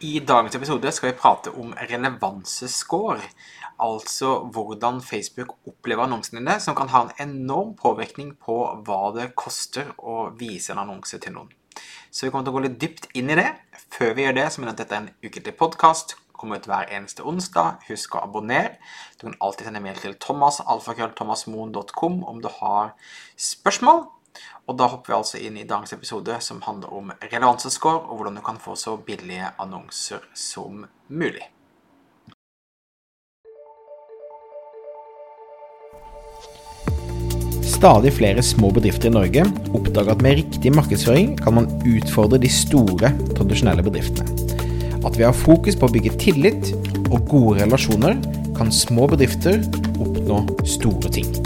I dagens episode skal vi prate om relevansescore. Altså hvordan Facebook opplever annonsene dine, som kan ha en enorm påvirkning på hva det koster å vise en annonse til noen. Så vi kommer til å gå litt dypt inn i det. Før vi gjør det, så mener jeg at dette er en ukentlig podkast. Kommer ut hver eneste onsdag. Husk å abonnere. Du kan alltid sende mail til thomas.alfakrøllthomasmoen.com om du har spørsmål. Og da hopper vi altså inn i dagens episode som handler om relevansescore, og hvordan du kan få så billige annonser som mulig. Stadig flere små bedrifter i Norge oppdager at med riktig markedsføring kan man utfordre de store, tradisjonelle bedriftene. At vi har fokus på å bygge tillit og gode relasjoner, kan små bedrifter oppnå store ting.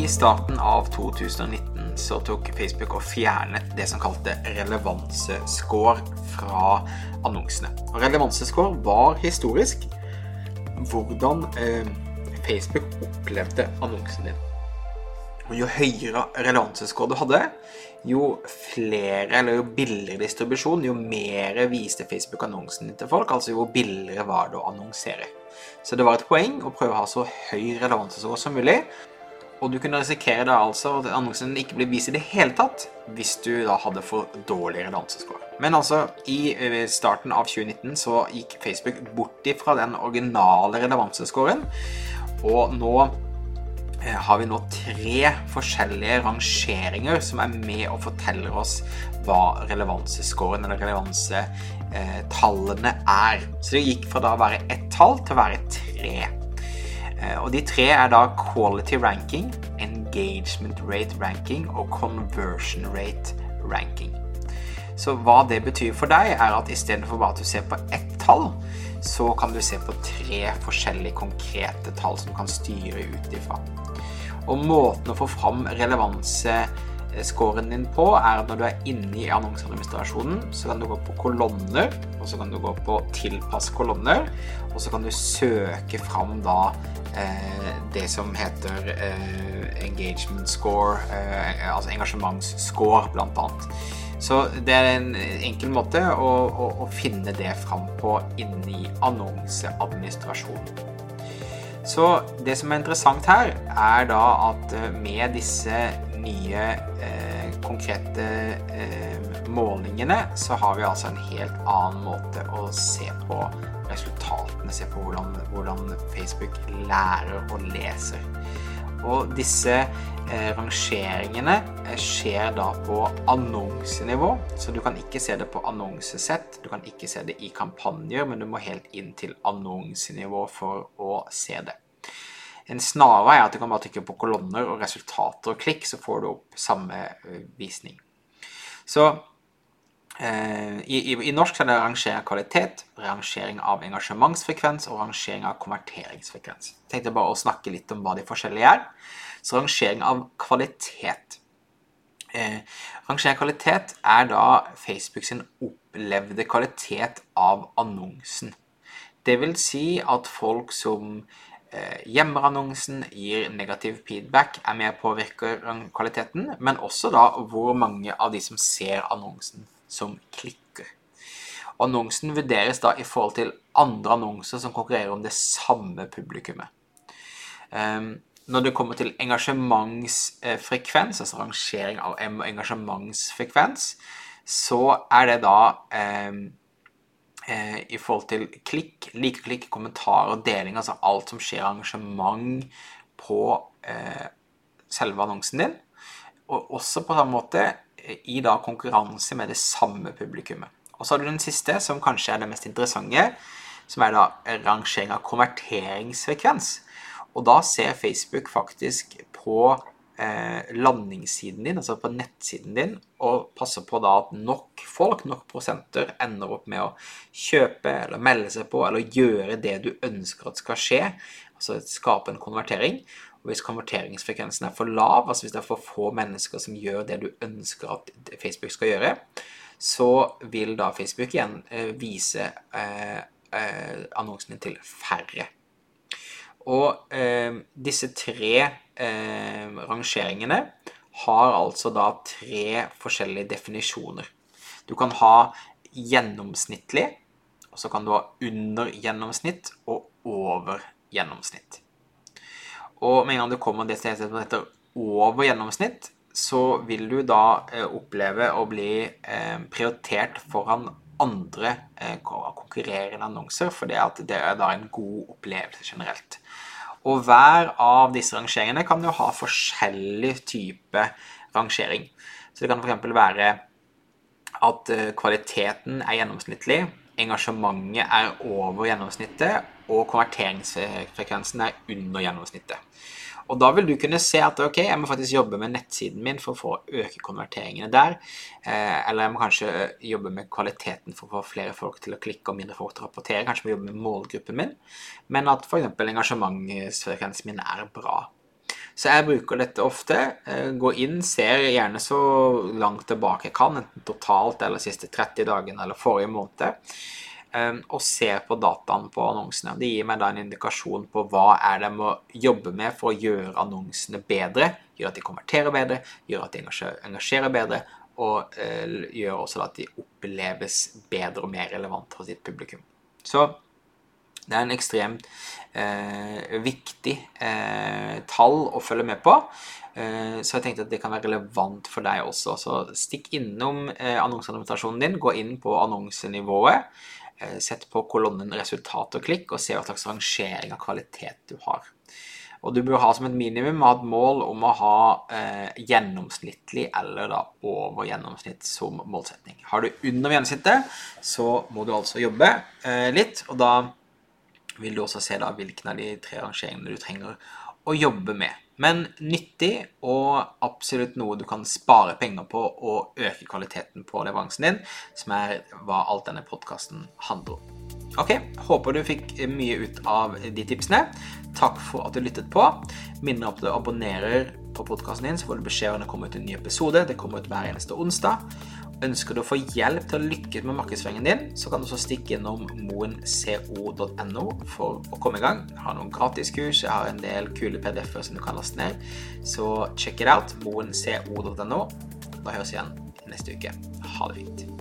I starten av 2019 så tok Facebook og fjernet det som kalte relevansescore fra annonsene. Og relevansescore var historisk hvordan eh, Facebook opplevde annonsen din. Og jo høyere relevansescore du hadde, jo flere eller jo billigere distribusjon, jo mer viste Facebook annonsen din til folk. Altså jo billigere var det å annonsere. Så det var et poeng å prøve å ha så høy relevansescore som mulig. Og du kunne risikere da altså at annonsen ikke ble vist i det hele tatt hvis du da hadde for dårlig relevansescore. Men altså, i starten av 2019 så gikk Facebook bort ifra den originale relevansescoren og nå har vi nå tre forskjellige rangeringer som er med og forteller oss hva relevansescoren eller relevansetallene er. Så det gikk fra da å være ett tall til å være tre. Og de tre er da quality ranking, engagement rate ranking og conversion rate ranking. Så hva det betyr for deg, er at istedenfor bare at du ser på ett tall, så kan du se på tre forskjellige konkrete tall som du kan styre ut ifra. Og måten å få fram relevansescoren din på, er at når du er inne i annonseadministrasjonen, så kan du gå på kolonner, og så kan du gå på tilpass kolonner, og så kan du søke fram da eh, det som heter eh, engagement score, eh, altså engasjementsscore, blant annet. Så det er en enkel måte å, å, å finne det fram på inni annonseadministrasjonen. Så det som er interessant her, er da at med disse nye eh, konkrete eh, målingene, så har vi altså en helt annen måte å se på resultatene, se på hvordan, hvordan Facebook lærer og leser. Og disse eh, rangeringene skjer da på annonsenivå, så du kan ikke se det på annonsesett, du kan ikke se det i kampanjer, men du må helt inn til annonsenivå for å se det. En snarvei er at du kan bare trykke på kolonner og resultater og klikk, så får du opp samme visning. Så eh, i, i, i, norsk er det rangering av kvalitet, rangering av engasjementsfrekvens og rangering av konverteringsfrekvens. Jeg tenkte bare å snakke litt om hva de forskjellige er. Så rangering av kvalitet. Eh, rangering av kvalitet er da Facebook sin opplevde kvalitet av annonsen. Det vil si at folk som gjemmer annonsen, gir negativ feedback, er med og påvirker kvaliteten, men også da hvor mange av de som ser annonsen, som klikker. Annonsen vurderes da i forhold til andre annonser som konkurrerer om det samme publikummet. Når det kommer til engasjementsfrekvens, altså rangering av engasjementsfrekvens, så er det da i forhold til klikk, likeklikk, kommentarer og deling, altså alt som skjer arrangement på eh, selve annonsen din. Og også på samme måte i da konkurranse med det samme publikummet. Og så har du den siste, som kanskje er det mest interessante, som er da rangering av konverteringsfrekvens. Og da ser Facebook faktisk på eh, landingssiden din, altså på nettsiden din, og passer på da at nok folk, nok prosenter, ender opp med å kjøpe eller melde seg på eller gjøre det du ønsker at skal skje, altså skape en konvertering. Og hvis konverteringsfrekvensen er for lav, altså hvis det er for få mennesker som gjør det du ønsker at Facebook skal gjøre, så vil da Facebook igjen eh, vise eh, eh, annonsen din til færre. Og eh, disse tre eh, rangeringene har altså da tre forskjellige definisjoner. Du kan ha gjennomsnittlig, og så kan du ha under gjennomsnitt og over gjennomsnitt. Og med en gang du kommer det stedet som heter over gjennomsnitt, så vil du da eh, oppleve å bli eh, prioritert foran andre eh, konkurrerende annonser, for det er da en god opplevelse generelt. Og hver av disse rangeringene kan jo ha forskjellig type rangering. Så det kan f.eks. være at eh, kvaliteten er gjennomsnittlig, engasjementet er over gjennomsnittet, og konverteringsfrekvensen er under gjennomsnittet. Og da vil du kunne se at ok, jeg må faktisk jobbe med nettsiden min for å øke konverteringene der. Eh, eller jeg må kanskje jobbe med kvaliteten for å få flere folk til å klikke og mindre folk til å rapportere. Kanskje må jobbe med målgruppen min. Men at f.eks. engasjementsfrekvensen min er bra. Så jeg bruker dette ofte. Eh, går inn, ser gjerne så langt tilbake jeg kan, enten totalt eller siste 30 dagene eller forrige måned. Ehm, og ser på dataen på annonsene. Det gir meg da en indikasjon på hva er det må jobbe med for å gjøre annonsene bedre, gjøre at de konverterer bedre, gjøre at de engasjerer bedre, og uh, gjør også at de oppleves bedre og mer relevant for sitt publikum. Så det er en ekstremt eh, viktig eh, tall å følge med på. Så jeg tenkte at det kan være relevant for deg også. Så stikk innom annonseadministrasjonen din, gå inn på annonsenivået. Eh, sett på kolonnen resultat og klikk, og se hva slags rangering av kvalitet du har. Og du bør ha som et minimum ha et mål om å ha eh, gjennomsnittlig eller da over gjennomsnitt som målsetning. Har du under gjennomsnittet, så må du altså jobbe eh, litt, og da vil du også se da hvilken av de tre rangeringene du trenger å jobbe med. Men nyttig og absolutt noe du kan spare penger på og øke kvaliteten på leveransen din, som er hva alt denne podkasten handler om. Ok, håper du fikk mye ut av de tipsene. Takk for at du lyttet på. Minner om at du abonnerer på podkasten din, så får du beskjed om det kommer ut en ny episode. Det kommer ut hver eneste onsdag. Ønsker du å få hjelp til å lykkes med markedsføringen din, så kan du også stikke innom moenco.no for å komme i gang. Jeg har noen gratiskurs, jeg har en del kule PDF-er som du kan laste ned. Så check it out. moenco.no. Da høres vi igjen neste uke. Ha det fint.